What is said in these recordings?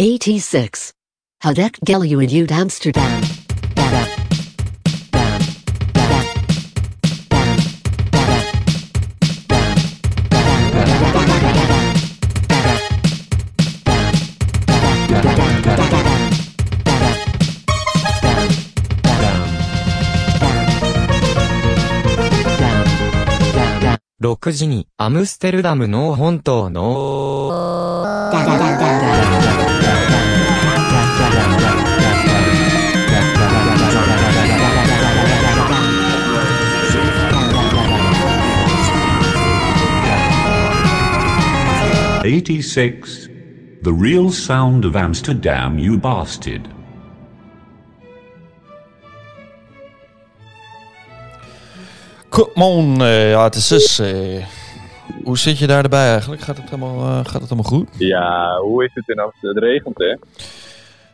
86. Hadek Geluid Amsterdam. Dada. Dam. Dada. Dam. Dada. Dam. 6時にアムステルダムの本島の 86. The real sound of Amsterdam, you bastard. Come on, eh, ja, het is dus. eh, hoe zit je daar erbij eigenlijk? Gaat het helemaal, eh, gaat het helemaal goed? Ja, hoe is het in Amsterdam? Het regent, hè?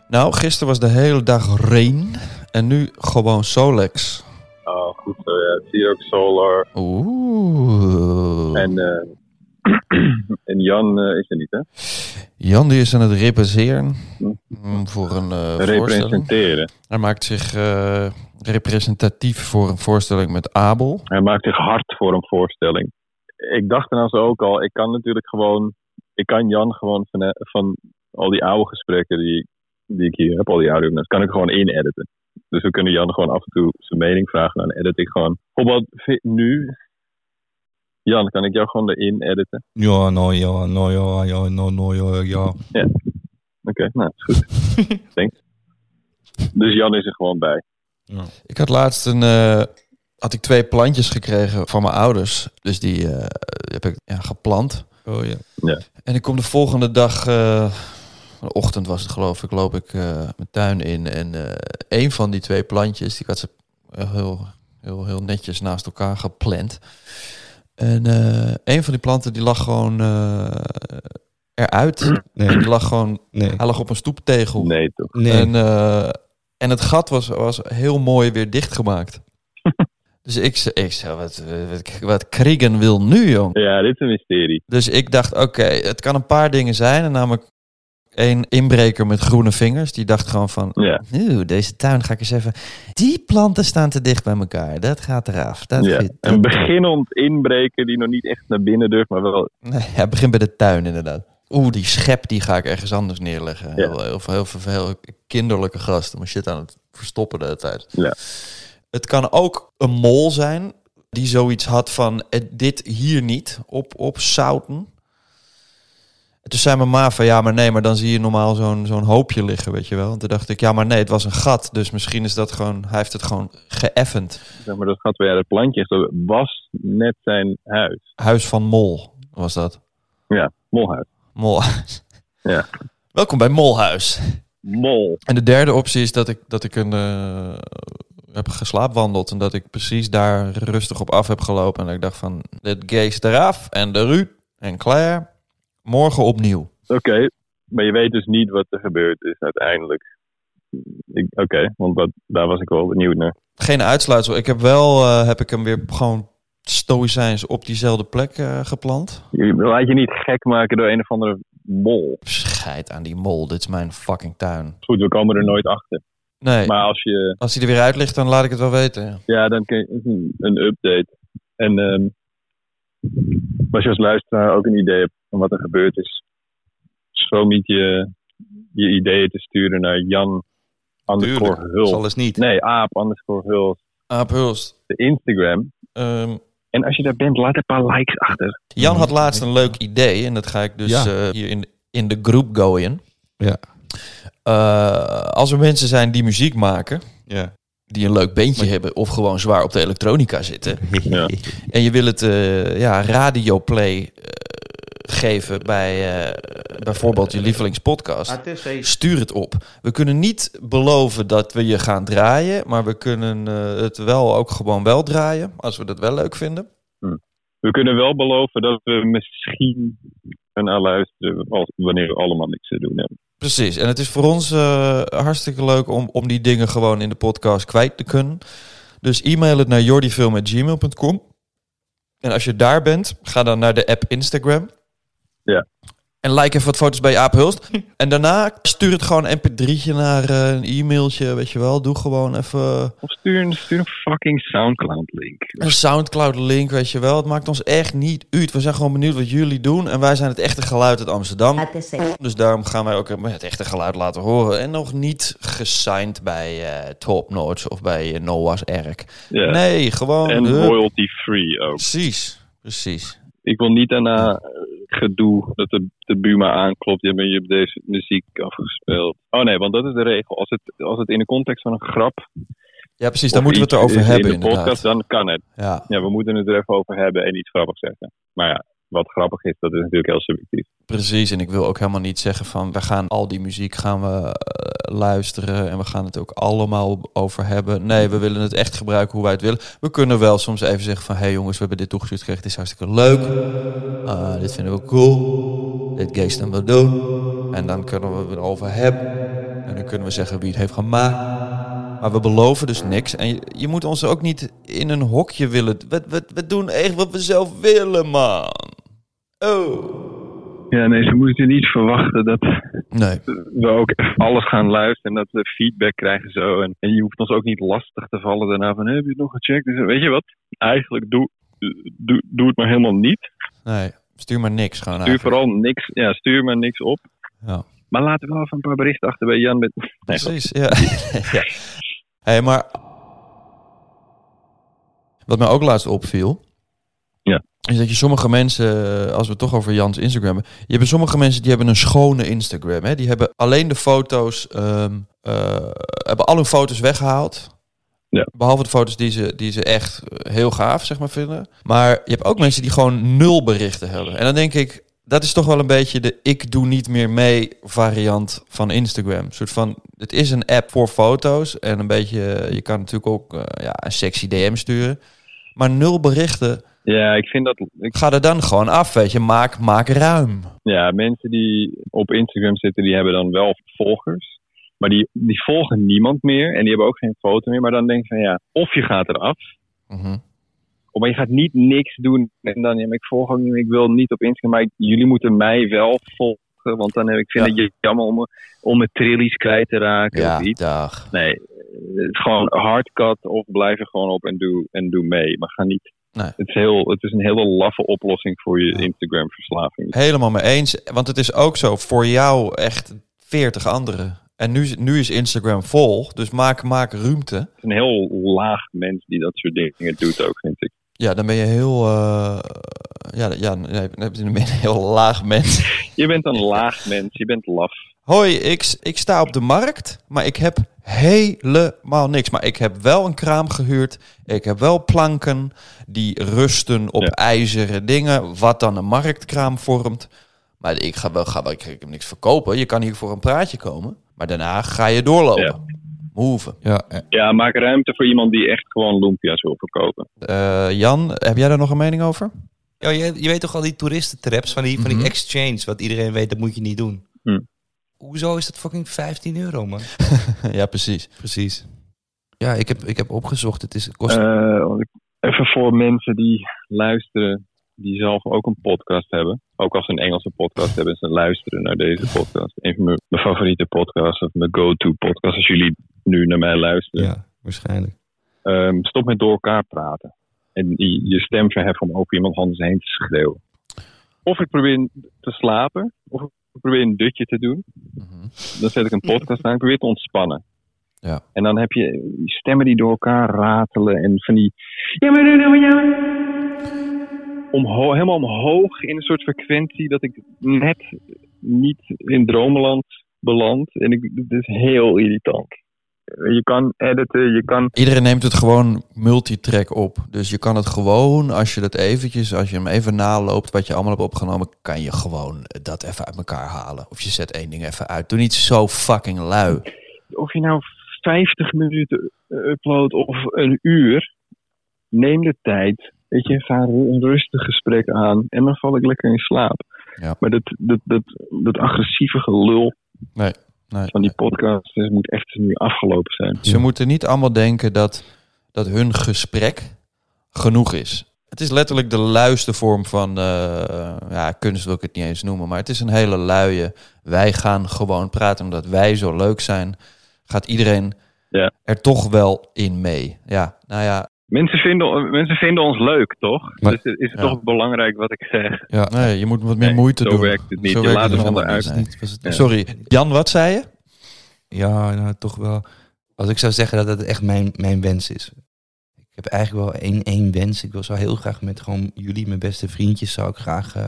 Nou, gisteren was de hele dag rain. En nu gewoon Solex. Oh, goed zo, ja. Het is hier ook solar. Oeh. En, eh, en Jan eh, is er niet, hè? Jan die is aan het represeren mm, voor een voorstelling. Representeren. Hij maakt zich eh, representatief voor een voorstelling met Abel. Hij maakt zich hard voor een voorstelling. Ik dacht dan zo ook al, ik kan natuurlijk gewoon... Ik kan Jan gewoon van, van al die oude gesprekken die, die ik hier heb, al die audio, kan ik gewoon inediten. Dus we kunnen Jan gewoon af en toe zijn mening vragen. Dan edit ik gewoon. Bijvoorbeeld nu... Jan, kan ik jou gewoon erin editen? Ja, nou ja, nou ja, ja, nou, nou ja, ja. Oké, nou, is goed. Thanks. Dus Jan is er gewoon bij. Ik had laatst een, eh, had ik twee plantjes gekregen van mijn ouders. Dus die eh, heb ik ja, geplant. Oh ja. Ja. En ik kom de volgende dag, eh, de ochtend was het geloof ik, loop ik eh, mijn tuin in. En eh een van die twee plantjes, die ik had ze heel, heel, heel netjes naast elkaar gepland. En eh, een van die planten die lag gewoon eh, eruit. Nee. Die lag gewoon, Nee. hij lag op een stoeptegel. Nee, toch? Nee. En, eh, en het gat was, was heel mooi weer dichtgemaakt. dus ik, ik zei, wat, wat, wat Kriegen wil nu, jong. Ja, dit is een mysterie. Dus ik dacht, oké, het kan een paar dingen zijn. En namelijk één inbreker met groene vingers. Die dacht gewoon van, Ja. "Oeh, deze tuin ga ik eens even... Die planten staan te dicht bij elkaar. Dat gaat eraf. Dat Ja. Een beginnend inbreken die nog niet echt naar binnen durft, maar wel. Nee, ja, begin bij de tuin inderdaad. Oeh, die schep die ga ik ergens anders neerleggen. Ja. Heel, heel, veel- heel, heel kinderlijke gasten. Maar shit aan het verstoppen de hele tijd. Ja. Het kan ook een mol zijn die zoiets had van eh, dit hier niet op, op zouten. En toen zei mijn ma van ja, maar nee, maar dan zie je normaal zo'n zo'n hoopje liggen, weet je wel. En toen dacht ik ja, maar nee, het was een gat. Dus misschien is dat gewoon, hij heeft het gewoon geëffend. Zeg maar, dat weer uit het plantje. Was net zijn huis. Huis van Mol was dat. Ja, molhuis. Molhuis. Ja. Welkom bij Molhuis. Mol. En de derde optie is dat ik, dat ik een, eh, heb geslaapwandeld. En dat ik precies daar rustig op af heb gelopen. En dat ik dacht van, dit geest eraf. En de Ruud en Claire. Morgen opnieuw. Oké, maar je weet dus niet wat er gebeurd is uiteindelijk. Oké, want dat, daar was ik wel benieuwd naar. Geen uitsluitsel. Ik heb wel, eh, heb ik hem weer gewoon stoïcijns op diezelfde plek eh, geplant. Je laat je niet gek maken door een of andere mol. Scheid aan die mol. Dit is mijn fucking tuin. Goed, we komen er nooit achter. Nee, Maar als je, als hij er weer uit ligt, dan laat ik het wel weten. ja. dan kun je een- een update. En ehm, als je als luisteraar ook een idee hebt van wat er gebeurd is, schroom niet je je ideeën te sturen naar Jan underscore Tuurlijk. Huls. Zal eens niet. Nee, aap underscore Huls. Aap Hulst. De Instagram. Ehm, En als je daar bent, laat een paar likes achter. Jan had laatst een leuk idee en dat ga ik dus Ja. eh, hier in, in de groep gooien. Ja. Eh, als er mensen zijn die muziek maken, Ja. Die een leuk beentje hebben of gewoon zwaar op de elektronica zitten. Ja. En je wil het eh ja, radioplay eh, geven bij eh, bijvoorbeeld je lievelingspodcast. Stuur het op. We kunnen niet beloven dat we je gaan draaien, maar we kunnen eh, het wel ook gewoon wel draaien, als we dat wel leuk vinden. We kunnen wel beloven dat we misschien gaan luisteren als, wanneer we allemaal niks te doen hebben. Precies. En het is voor ons eh, hartstikke leuk om, om die dingen gewoon in de podcast kwijt te kunnen. Dus e-mail het naar jordifilm.gmail.com. En als je daar bent, ga dan naar de app Instagram. Ja. En like even wat foto's bij Aap Hulst. en daarna stuur het gewoon een mp3'tje naar eh, een e-mailtje, weet je wel. Doe gewoon even Of stuur een, stuur een fucking Soundcloud link. een Soundcloud link, weet je wel. Het maakt ons echt niet uit. We zijn gewoon benieuwd wat jullie doen. En wij zijn het echte geluid uit Amsterdam. Dus daarom gaan wij ook het echte geluid laten horen. En nog niet gesigned bij eh Top Notch of bij eh, Noah's Ark. Nee, gewoon... En de- royalty free ook. Precies, precies. Ik wil niet daarna eh, gedoe dat de, de Buma aanklopt. Je hebt je hebt deze muziek afgespeeld. Oh nee, want dat is de regel. Als het, als het in de context van een grap. Ja, precies. Daar moeten we het erover hebben In de podcast, inderdaad. dan kan het. Ja, Ja, we moeten het er even over hebben en iets grappigs zeggen. Maar ja, wat grappig is, dat is natuurlijk heel subjectief. precies. En ik wil ook helemaal niet zeggen van... we gaan al die muziek gaan we eh, luisteren... en we gaan het ook allemaal over hebben. Nee, we willen het echt gebruiken hoe wij het willen. We kunnen wel soms even zeggen van... hé hey jongens, we hebben dit toegestuurd gekregen. Het is hartstikke leuk. Ah, dit vinden we cool. Dit gaan we doen. En dan kunnen we het erover hebben. En dan kunnen we zeggen wie het heeft gemaakt. Maar we beloven dus niks. En je, je moet ons ook niet in een hokje willen. We, we, we doen echt wat we zelf willen, man. Oh. Ja, nee, ze moeten niet verwachten dat Nee. we ook echt alles gaan luisteren en dat we feedback krijgen zo. En, en je hoeft ons ook niet lastig te vallen daarna van, heb je het nog gecheckt? Dus, weet je wat? Eigenlijk doe, doe, doe het maar helemaal niet. Nee. Stuur maar niks gewoon Stuur eigenlijk. vooral niks, ja, stuur maar niks op. Ja. Maar laten we wel even een paar berichten achter bij Jan met... Nee, Precies, ja. ja. hey, maar... Wat mij ook laatst opviel... Ja. Is dat je sommige mensen, eh, als we het toch over Jans Instagram hebben... Je hebt sommige mensen die hebben een schone Instagram. Hè? Die hebben alleen de foto's... ehm, eh, hebben al hun foto's weggehaald. Ja. Behalve de foto's die ze, die ze echt eh, heel gaaf zeg maar, vinden. Maar je hebt ook mensen die gewoon nul berichten hebben. En dan denk ik, dat is toch wel een beetje de ik doe niet meer mee variant van Instagram. Een soort van, het is een app voor foto's. En een beetje, je kan natuurlijk ook ja, een sexy DM sturen. Maar nul berichten, Ja, ik vind dat... Ik, ga er dan gewoon af, weet je. Maak, maak ruim. ja, mensen die op Instagram zitten, die hebben dan wel volgers. Maar die, die volgen niemand meer en die hebben ook geen foto meer. Maar dan denk je van ja, of je gaat eraf. Mhm. Of maar je gaat niet niks doen. En dan, ja, ik volg ook niet meer, ik wil niet op Instagram. Maar ik- jullie moeten mij wel volgen. Want dan heb ik vind Ja. het jammer om, om mijn trillies kwijt te raken Ja, of iets. dag. Nee, gewoon hardcut of blijf er gewoon op en doe, en doe mee. Maar ga niet. Nee. Het, is heel, het is een hele laffe oplossing voor je Ja. Instagram verslaving. Helemaal mee eens. Want het is ook zo, voor jou echt 40 anderen. En nu, nu is Instagram vol, dus maak, maak ruimte. Het is een heel laag mens die dat soort dingen doet ook, vind ik. Ja, dan ben je heel... eh, ja, ja, nee, dan ben je een heel laag mens. Je bent een laag mens, je bent laf. Hoi, ik, ik sta op de markt, maar ik heb helemaal niks. Maar ik heb wel een kraam gehuurd. Ik heb wel planken die rusten op Ja. ijzeren dingen, wat dan een marktkraam vormt. Maar ik ga wel, ga wel, ik heb niks verkopen. Je kan hier voor een praatje komen, maar daarna ga je doorlopen. Ja. Move. Ja, Ja, maak ruimte voor iemand die echt gewoon lumpia's wil verkopen. Eh, Jan, heb jij daar nog een mening over? Ja, je, je weet toch al die toeristentraps van die, van die Mhm. exchange, wat iedereen weet, dat moet je niet doen. Hm. Hoezo is dat fucking 15 euro, man? ja, precies. Precies. Ja, ik heb, ik heb opgezocht. Het, is, kost... Eh, even voor mensen die luisteren, die zelf ook een podcast hebben. Ook als ze een Engelse podcast hebben, ze luisteren naar deze podcast. Een van mijn, mijn favoriete podcasts, of mijn go-to podcast, als jullie nu naar mij luisteren. ja, waarschijnlijk. Ehm, stop met door elkaar praten. En je je stem verheffen om over iemand anders heen te schreeuwen. Of ik probeer te slapen, of ik probeer een dutje te doen. Mhm. Dan zet ik een podcast aan. Ik probeer te ontspannen. Ja. En dan heb je stemmen die door elkaar ratelen. En van die... Ja. Omho helemaal omhoog in een soort frequentie dat ik net niet in dromenland beland. En ik, het is heel irritant. Je kan editen, je kan... Iedereen neemt het gewoon multitrack op. Dus je kan het gewoon, als je dat eventjes, als je hem even naloopt, wat je allemaal hebt opgenomen, kan je gewoon dat even uit elkaar halen. Of je zet één ding even uit. Doe niet zo fucking lui. Of je nou 50 minuten upload of een uur, neem de tijd. Weet je, ga een rustig gesprek aan en dan val ik lekker in slaap. Ja. Maar dat, dat, dat, dat agressieve gelul Nee, nee. van die podcast dus moet echt nu afgelopen zijn. Ze moeten niet allemaal denken dat, dat hun gesprek genoeg is. Het is letterlijk de luiste vorm van eh, ja, kunst wil ik het niet eens noemen, maar het is een hele luie. Wij gaan gewoon praten omdat wij zo leuk zijn. Gaat iedereen Ja. er toch wel in mee? Ja, nou ja, Mensen vinden, mensen vinden ons leuk, toch? Maar- dus het is het Ja. toch belangrijk wat ik zeg. Ja, nee, je moet wat meer Nee, moeite zo doen. werkt het niet. Zo Je werkt laat het niet, het Ja. Sorry, Jan, wat zei je? Ja, nou, toch wel. Als ik zou zeggen dat het echt mijn, mijn wens is. Ik heb eigenlijk wel één, één wens. Ik wil zo heel graag met gewoon jullie, mijn beste vriendjes, zou ik graag eh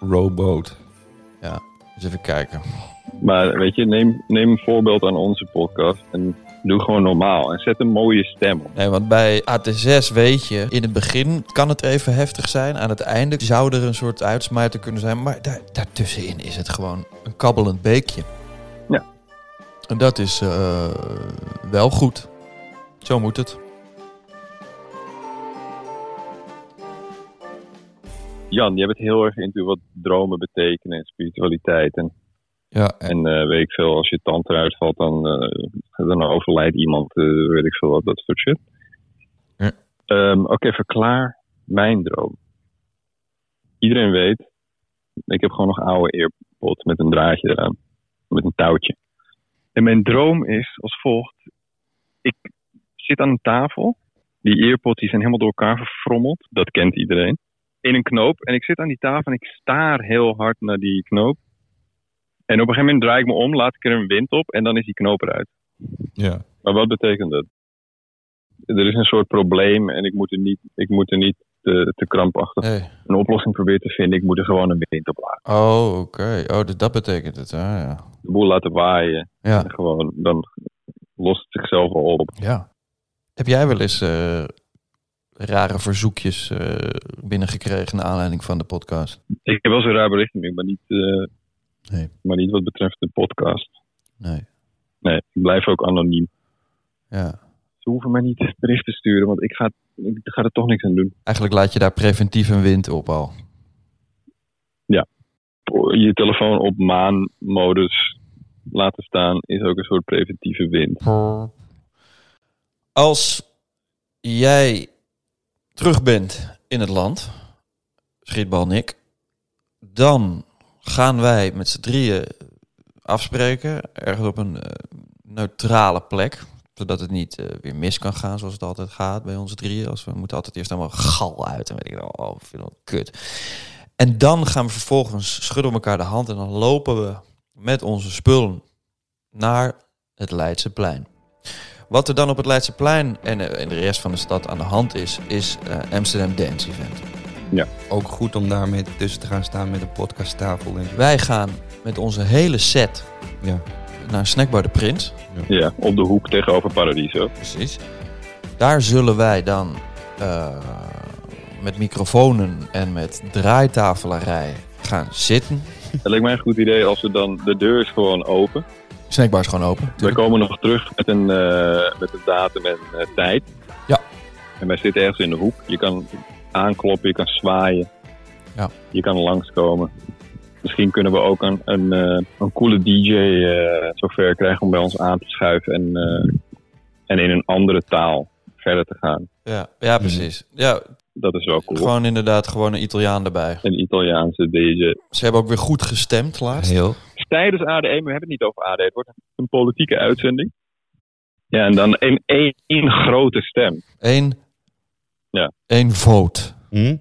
rowboat. Eens even kijken. Maar weet je, neem, neem een voorbeeld aan onze podcast en doe gewoon normaal. En zet een mooie stem op. Nee, want bij AT6 weet je, in het begin kan het even heftig zijn. Aan het einde zou er een soort uitsmijter kunnen zijn. Maar daar, daartussenin is het gewoon een kabbelend beekje. Ja. En dat is eh, wel goed. Zo moet het. Jan, jij bent heel erg into wat dromen betekenen en spiritualiteit. En, Ja, en en eh, weet ik veel, als je tand eruit valt, dan, eh, dan overlijdt iemand, eh, weet ik veel wat, dat soort shit. Ja. Ehm, Oké, verklaar mijn droom. Iedereen weet, ik heb gewoon nog oude earpods met een draadje eraan. Met een touwtje. En mijn droom is als volgt. Ik zit aan een tafel. Die earpods die zijn helemaal door elkaar verfrommeld. Dat kent iedereen. In een knoop. En ik zit aan die tafel en ik staar heel hard naar die knoop. En op een gegeven moment draai ik me om, laat ik er een wind op en dan is die knoop eruit. ja. Maar wat betekent dat? Er is een soort probleem en ik moet er niet, ik moet er niet te, te krampachtig Hey. een oplossing proberen te vinden. Ik moet er gewoon een wind op laten. Oh, oké. Oh, dus dat betekent het. Ah, ja. De boel laten waaien. Ja. En gewoon, dan lost het zichzelf al op. ja. Heb jij wel eens eh, rare verzoekjes eh, binnengekregen naar aanleiding van de podcast? Ik heb wel zo'n raar bericht maar niet, eh, Nee. maar niet wat betreft de podcast. Nee. Nee, ik blijf ook anoniem. Ja. Ze hoeven mij niet bericht te sturen, want ik ga, ik ga er toch niks aan doen. Eigenlijk laat je daar preventief een wind op al. Je telefoon op maanmodus laten staan is ook een soort preventieve wind. Als jij terug bent in het land, schietbal Nick, dan gaan wij met z'n drieën afspreken, ergens op een eh, neutrale plek, zodat het niet eh, weer mis kan gaan zoals het altijd gaat bij ons drieën. Als we moeten altijd eerst allemaal gal uit en weet ik oh, vind dat kut. En dan gaan we vervolgens schudden elkaar de hand en dan lopen we met onze spullen naar het Leidseplein. Wat er dan op het Leidseplein en eh, in de rest van de stad aan de hand is, is eh, Amsterdam Dance Event. Ook goed om daarmee tussen te gaan staan met een podcasttafel. En, Wij gaan met onze hele set ja. naar Snackbar de Prins. Ja, op de hoek tegenover Paradiso. Precies. Daar zullen wij dan eh, met microfoons en met draaitafelarij gaan zitten. Het lijkt mij een goed idee als we dan... De deur is gewoon open. Snackbar is gewoon open. Natuurlijk. komen nog terug met een, eh, met een datum en eh, tijd. Ja. En wij zitten ergens in de hoek. Je kan aankloppen, je kan zwaaien. Ja. Je kan langskomen. Misschien kunnen we ook een, een, eh, een coole DJ eh, zover krijgen om bij ons aan te schuiven en, eh, en in een andere taal verder te gaan. Ja, ja, precies. Ja, Dat is wel cool. gewoon inderdaad gewoon een Italiaan erbij. Een Italiaanse DJ. Ze hebben ook weer goed gestemd laatst. Heel. Tijdens ADE, we hebben het niet over ADE, het wordt een politieke uitzending. Ja, en dan één, één, één grote stem. Eén, Ja. één vote. Hm?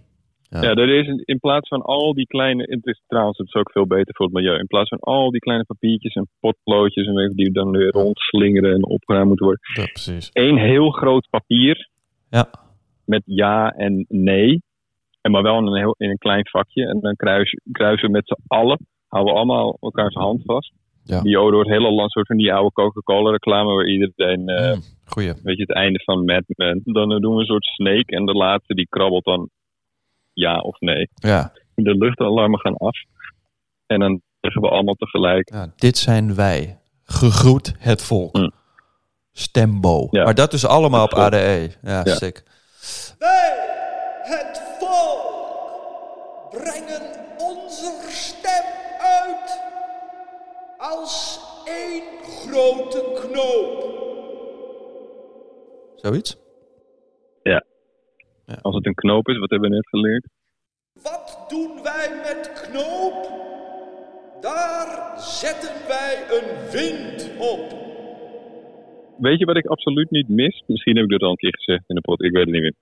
Ja. Ja, er is in, in plaats van al die kleine. Het is trouwens het is ook veel beter voor het milieu. In plaats van al die kleine papiertjes en potloodjes en weet die dan weer rondslingeren en opgeruimd moeten worden. Ja, precies. Eén heel groot papier Ja. met ja en nee. En maar wel in een, heel, in een klein vakje. En dan kruis, kruisen we met z'n allen. Houden we allemaal elkaars hand vast. Ja. Die door het hele land, soort van die oude Coca-Cola reclame waar iedereen, eh, Mm, goeie. weet je, het einde van Mad Men. Dan eh, doen we een soort snake en de laatste die krabbelt dan ja of nee. Ja. De luchtalarmen gaan af. En dan zeggen we allemaal tegelijk. ja, dit zijn wij. Gegroet het volk. Mm. Stembo. Ja. Maar dat dus allemaal op. ADE. Ja, Ja. sick. Wij, het volk, brengen onze stem uit als één grote knoop. Zoiets? Als het een knoop is, wat hebben we net geleerd? Wat doen wij met knoop? Daar zetten wij een wind op. Weet je wat ik absoluut niet mis? Misschien heb ik dit al een keer gezegd in de pot, ik weet het niet meer.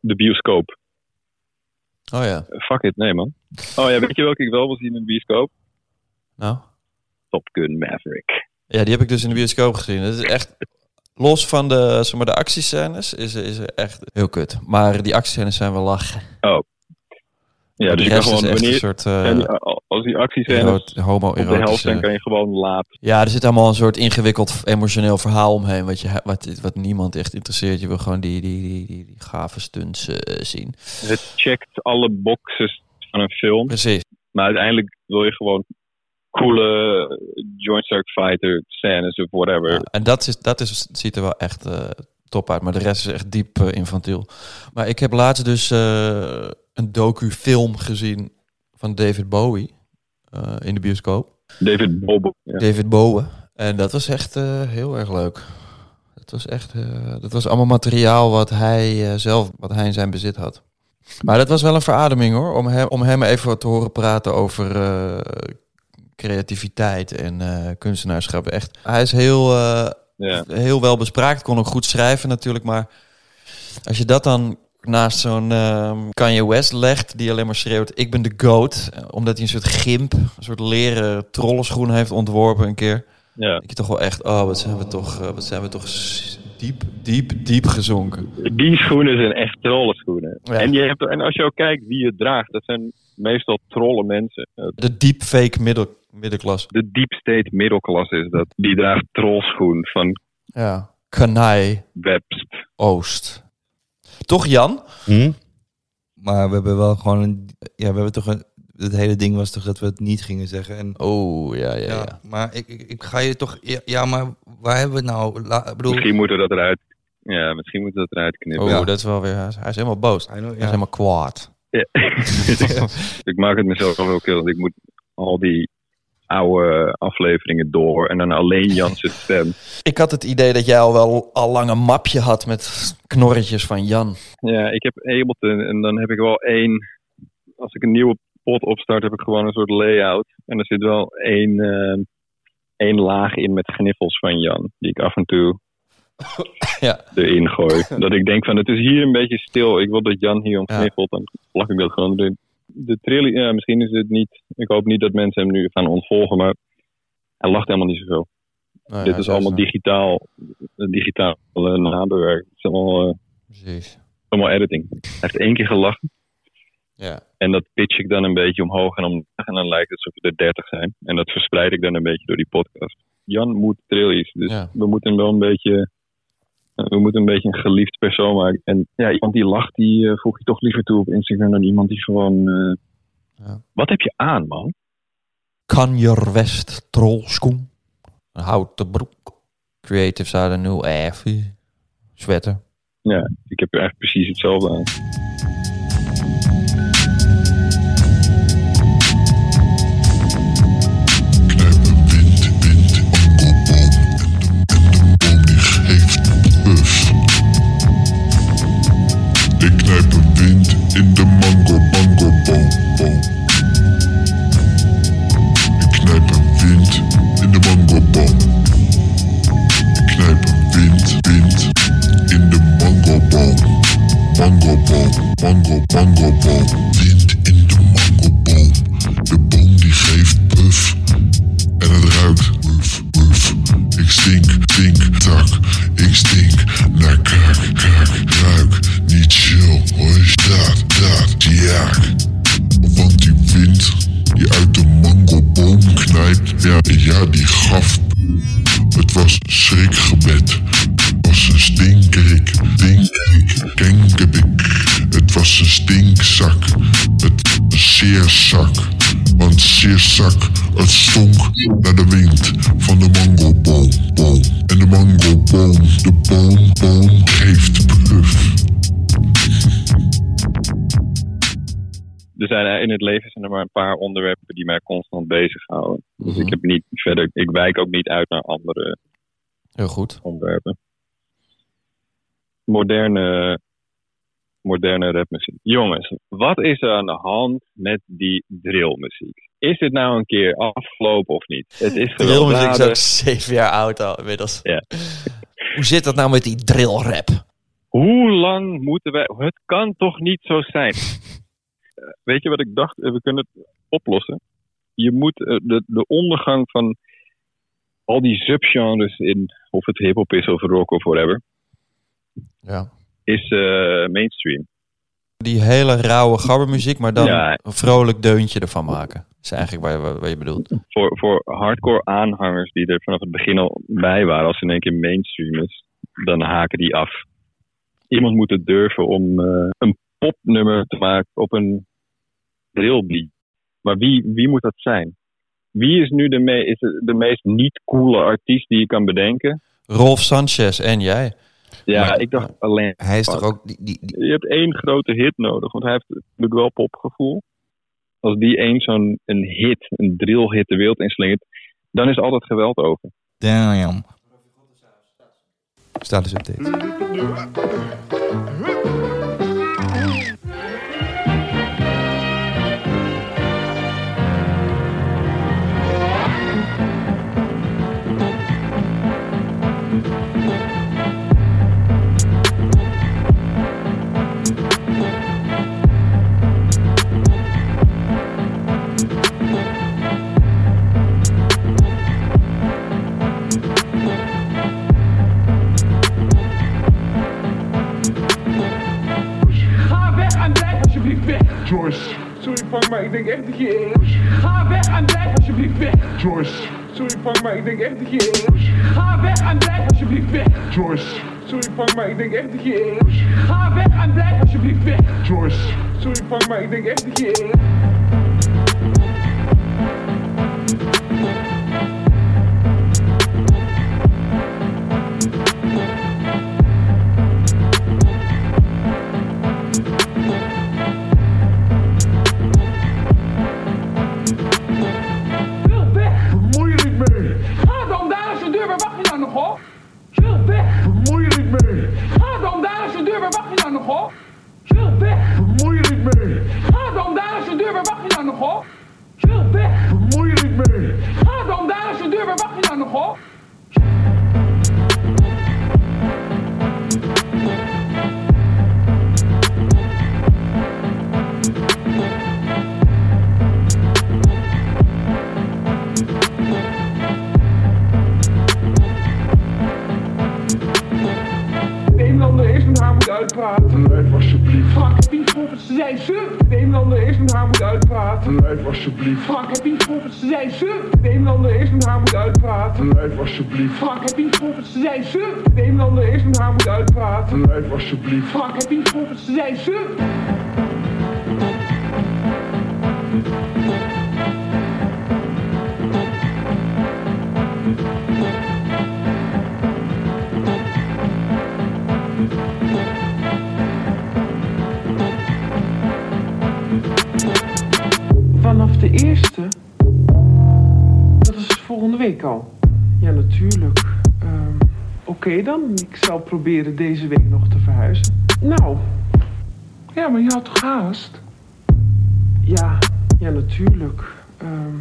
De bioscoop. Oh ja. Fuck it, nee man. Oh ja, weet je welke ik wel wil zien in de bioscoop? Nou. Top Gun Maverick. Ja, die heb ik dus in de bioscoop gezien. Het is echt... Los van de, zeg maar, de actiescènes is, is echt heel kut. Maar die actiescènes zijn wel lachen. Ja, Maar dus je kan gewoon, echt een wanneer, soort eh die- als die actiescènes ero- op de helft zijn, kan je gewoon laten. Ja, er zit allemaal een soort ingewikkeld emotioneel verhaal omheen. Wat, je, wat, wat niemand echt interesseert. Je wil gewoon die, die, die, die, die gave stunts eh, zien. Het checkt alle boxes van een film. Precies. Maar uiteindelijk wil je gewoon coole Joint Strike Fighter scènes of whatever. Ja, en dat, is, dat is, ziet er wel echt eh, top uit. Maar de rest is echt diep eh, infantiel. Maar ik heb laatst dus eh, een docu-film gezien van David Bowie. in de bioscoop. David. Ja. David Bowie. En dat was echt heel erg leuk. Het was echt, dat was allemaal materiaal wat hij zelf, wat hij in zijn bezit had. Maar dat was wel een verademing hoor, om hem, om hem even te horen praten over creativiteit en eh, kunstenaarschap. Echt, hij is heel, Ja. heel wel bespraakt, kon ook goed schrijven natuurlijk, maar als je dat dan naast zo'n ehm, Kanye West legt, die alleen maar schreeuwt, ik ben de goat, eh, omdat hij een soort gimp, een soort leren trollenschoen heeft ontworpen een keer. Ja. Ik toch wel echt, oh, wat zijn we toch, wat zijn we toch diep, diep, diep gezonken. Die schoenen zijn echt trollenschoenen. Ja. En, je hebt, en als je ook kijkt wie het draagt, dat zijn meestal trollen mensen. De deepfake middel, middenklasse. De deep state middelklasse is dat. Die draagt trollschoen van Ja. Kanai Webst. Oost. Toch Jan? Hm? Maar we hebben wel gewoon een... Ja, we hebben toch een... Het hele ding was toch dat we het niet gingen zeggen. En, Oh, ja, ja, ja, ja. maar ik, ik, ik ga je toch... Ja, ja, maar waar hebben we het nou? La, bedoel... Misschien moeten we dat eruit. Ja, misschien moeten we dat eruit knippen. Oh, Ja. dat is wel weer, hij is, helemaal boos. Know, Hij is helemaal kwaad. Ja. ik maak het mezelf wel heel want ik moet al die oude afleveringen door en dan alleen Jan's stem. Ik had het idee dat jij al wel al lang een mapje had met knorretjes van Jan. Ja, ik heb Ableton en dan heb ik wel één. Als ik een nieuwe pot opstart, heb ik gewoon een soort layout. En er zit wel één, eh, één laag in met gniffels van Jan, die ik af en toe Ja. erin gooi. dat ik denk van, het is hier een beetje stil. Ik wil dat Jan hier om Ja. Dan plak ik dat gewoon erin. De trillie, ja, misschien is het niet. Ik hoop niet dat mensen hem nu gaan ontvolgen, maar hij lacht helemaal niet zoveel. Nou ja, Dit is allemaal digitaal, digitaal nabewerkt. Het is allemaal, eh, Precies. allemaal editing. Hij heeft één keer gelachen. Ja. En dat pitch ik dan een beetje omhoog en omlaag. En dan lijkt het alsof we er 30 zijn. En dat verspreid ik dan een beetje door die podcast. Jan moet trillies. Dus Ja. we moeten hem wel een beetje. Eh, We moeten een beetje een geliefd persoon maken. En ja, iemand die lacht, die eh, voeg je toch liever toe op Instagram dan iemand die gewoon. eh, Ja. Wat heb je aan, man? Kanjer West trollschoen. Een houten broek. Creatives uit een nieuw Airfy. Sweater. Ja, ik heb eigenlijk precies hetzelfde aan. Mangoboom. Wind zijn in het leven zijn er maar een paar onderwerpen die mij constant bezighouden. Dus Mhm. ik heb niet verder, ik wijk ook niet uit naar andere Heel goed. onderwerpen. Moderne, moderne rapmuziek. Jongens, wat is er aan de hand met die drillmuziek? Is dit nou een keer afgelopen of niet? Het is Drillmuziek is ook zeven jaar oud al inmiddels. Ja. Hoe zit dat nou met die drillrap? Hoe lang moeten wij... Het kan toch niet zo zijn? Weet je wat ik dacht? Eh, We kunnen het oplossen. Je moet eh, de, de ondergang van al die subgenres in... Of het hip-hop is of rock of whatever... Ja. Is eh, mainstream. Die hele rauwe gabbermuziek, maar dan Ja. een vrolijk deuntje ervan maken. Dat is eigenlijk waar, je- waar je bedoelt. Voor, voor hardcore aanhangers die er vanaf het begin al bij waren... Als het in één keer mainstream is... Dan haken die af. Iemand moet het durven om een popnummer te maken op een drillbeat. Maar wie, wie moet dat zijn? Wie is nu de, me is de meest niet coole artiest die je kan bedenken? Rolf Sanchez en jij. Ja, Maar- ik dacht alleen. Hij is fuck. toch ook... Die, die, die- Je hebt één grote hit nodig, want hij heeft natuurlijk wel popgevoel. Als die één zo'n een hit, een drillhit de wereld inslingert, dan is altijd geweld over. Damn. Status update. Je... Ga weg en blijf alsjeblieft weg. Joyce, Sorry Frank, maar ik denk echt dat je... Ga weg en blijf alsjeblieft weg. Joyce, Sorry Frank, maar ik denk echt dat je... Ga weg en blijf alsjeblieft weg. Joyce. Sorry Frank, maar ik denk echt dat je... uitpraten. Blijf alsjeblieft, Frank, heb je iets gehoord? Ze zijn ze. De Nederlander is met haar moet uitpraten. blijf alsjeblieft, Frank, heb je iets gehoord? Ze zijn ze. De Nederlander is met haar moet uitpraten. blijf alsjeblieft, Frank, gehoord? Ze zijn ze. De Nederlander is met haar moet uitpraten. blijf alsjeblieft, Frank, heb je iets gehoord? Ze zijn ze. Week al. Ja, natuurlijk. Ehm, Oké dan, ik zal proberen deze week nog te verhuizen. Nou, ja, maar je had toch haast? Ja, ja, natuurlijk. Ehm,